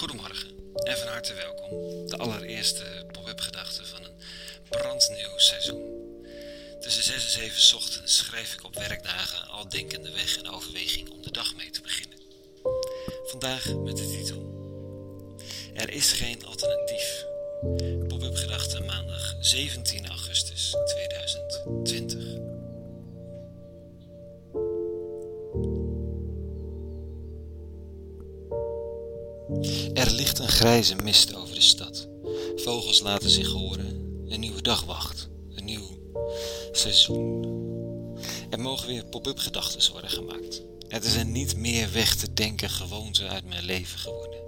Goedemorgen en van harte welkom. De allereerste pop-up gedachte van een brandnieuw seizoen. Tussen 6 en 7 ochtends schrijf ik op werkdagen al denkende weg en overweging om de dag mee te beginnen. Vandaag met de titel Er is geen alternatief. Pop-up gedachte maandag 17 augustus 2020. Ligt een grijze mist over de stad. Vogels laten zich horen. Een nieuwe dag wacht. Een nieuw seizoen. Er mogen weer pop-up gedachten worden gemaakt. Het is een niet meer weg te denken gewoonte uit mijn leven geworden.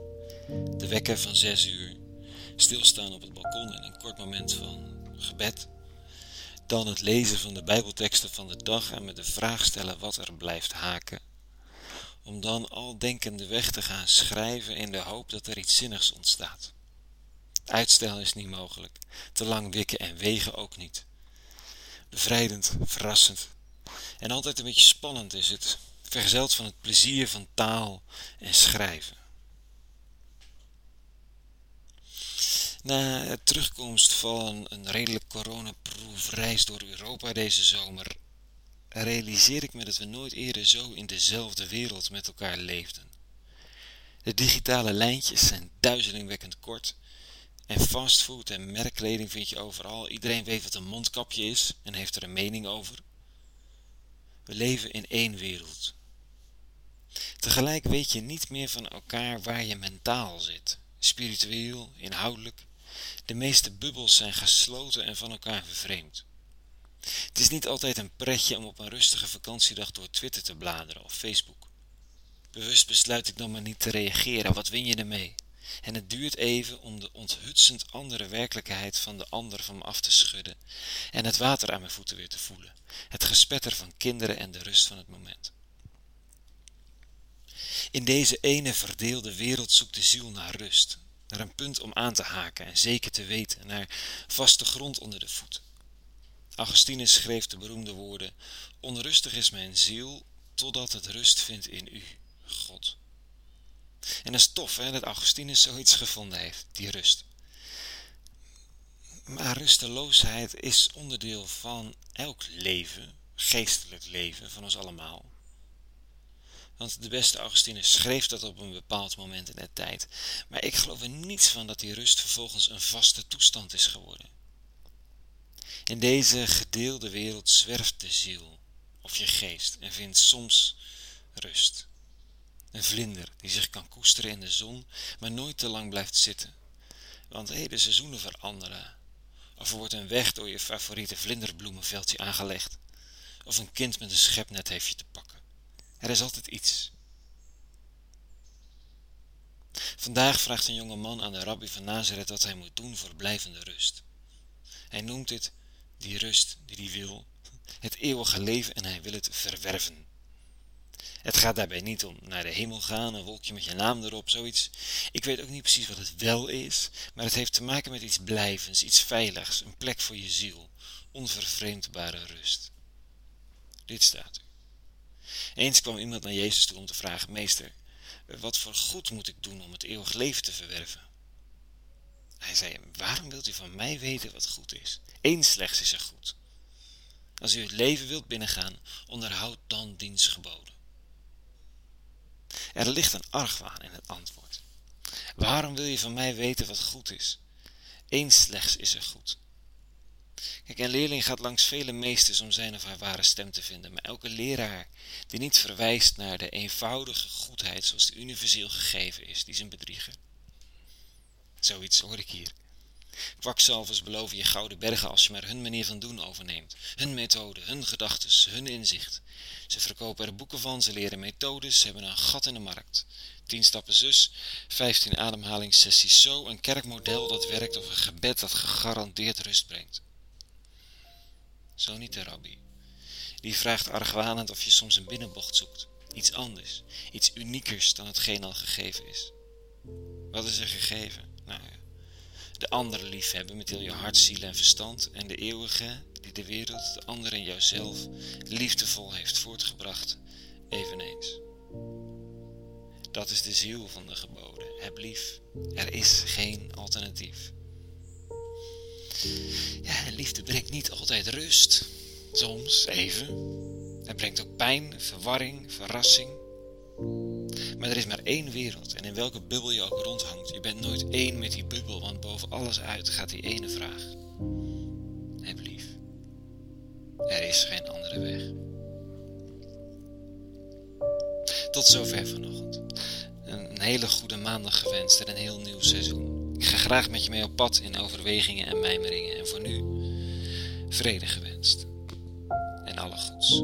De wekker van zes uur, stilstaan op het balkon en een kort moment van gebed. Dan het lezen van de Bijbelteksten van de dag en met de vraag stellen wat er blijft haken om dan al denkende weg te gaan schrijven in de hoop dat er iets zinnigs ontstaat. Uitstel is niet mogelijk, te lang wikken en wegen ook niet. Bevrijdend, verrassend en altijd een beetje spannend is het, vergezeld van het plezier van taal en schrijven. Na terugkomst van een redelijk coronaproof reis door Europa deze zomer realiseer ik me dat we nooit eerder zo in dezelfde wereld met elkaar leefden. De digitale lijntjes zijn duizelingwekkend kort. En fastfood en merkkleding vind je overal. Iedereen weet wat een mondkapje is en heeft er een mening over. We leven in één wereld. Tegelijk weet je niet meer van elkaar waar je mentaal zit, spiritueel, inhoudelijk. De meeste bubbels zijn gesloten en van elkaar vervreemd. Het is niet altijd een pretje om op een rustige vakantiedag door Twitter te bladeren of Facebook. Bewust besluit ik dan maar niet te reageren, wat win je ermee? En het duurt even om de onthutsend andere werkelijkheid van de ander van me af te schudden en het water aan mijn voeten weer te voelen, het gespetter van kinderen en de rust van het moment. In deze ene verdeelde wereld zoekt de ziel naar rust, naar een punt om aan te haken en zeker te weten, naar vaste grond onder de voet. Augustinus schreef de beroemde woorden: Onrustig is mijn ziel, totdat het rust vindt in u, God. En dat is tof hè, dat Augustinus zoiets gevonden heeft, die rust. Maar rusteloosheid is onderdeel van elk leven, geestelijk leven van ons allemaal. Want de beste Augustinus schreef dat op een bepaald moment in de tijd. Maar ik geloof er niets van dat die rust vervolgens een vaste toestand is geworden. In deze gedeelde wereld zwerft de ziel of je geest en vindt soms rust. Een vlinder die zich kan koesteren in de zon, maar nooit te lang blijft zitten. Want hé, de seizoenen veranderen. Of er wordt een weg door je favoriete vlinderbloemenveldje aangelegd. Of een kind met een schepnet heeft je te pakken. Er is altijd iets. Vandaag vraagt een jonge man aan de rabbi van Nazareth wat hij moet doen voor blijvende rust. Hij noemt dit die rust die hij wil, het eeuwige leven en hij wil het verwerven. Het gaat daarbij niet om naar de hemel gaan, een wolkje met je naam erop, zoiets. Ik weet ook niet precies wat het wel is, maar het heeft te maken met iets blijvends, iets veiligs, een plek voor je ziel, onvervreemdbare rust. Dit staat er. Eens kwam iemand naar Jezus toe om te vragen: Meester, wat voor goed moet ik doen om het eeuwig leven te verwerven? Hij zei: Waarom wilt u van mij weten wat goed is? Eén slechts is er goed. Als u het leven wilt binnengaan, onderhoud dan diens geboden. Er ligt een argwaan in het antwoord. Waarom wil je van mij weten wat goed is? Eén slechts is er goed. Kijk, een leerling gaat langs vele meesters om zijn of haar ware stem te vinden, maar elke leraar die niet verwijst naar de eenvoudige goedheid zoals die universeel gegeven is, die is een bedrieger. Zoiets hoor ik hier. Kwakzalvers beloven je gouden bergen als je maar hun manier van doen overneemt. Hun methode, hun gedachten, hun inzicht. Ze verkopen er boeken van, ze leren methodes, ze hebben een gat in de markt. Tien stappen zus, vijftien ademhalingssessies zo, een kerkmodel dat werkt of een gebed dat gegarandeerd rust brengt. Zo niet de rabbi. Die vraagt argwanend of je soms een binnenbocht zoekt. Iets anders, iets uniekers dan hetgeen al gegeven is. Wat is er gegeven? Nou ja, de andere liefhebben met heel je hart, ziel en verstand en de eeuwige die de wereld, de ander en jouzelf liefdevol heeft voortgebracht, eveneens. Dat is de ziel van de geboden. Heb lief. Er is geen alternatief. Ja, liefde brengt niet altijd rust. Soms even. Het brengt ook pijn, verwarring, verrassing. Maar er is maar één wereld en in welke bubbel je ook rondhangt, je bent nooit één met die bubbel, want boven alles uit gaat die ene vraag. Heb lief. Er is geen andere weg. Tot zover vanochtend. Een hele goede maandag gewenst en een heel nieuw seizoen. Ik ga graag met je mee op pad in overwegingen en mijmeringen. En voor nu, vrede gewenst. En alle goeds.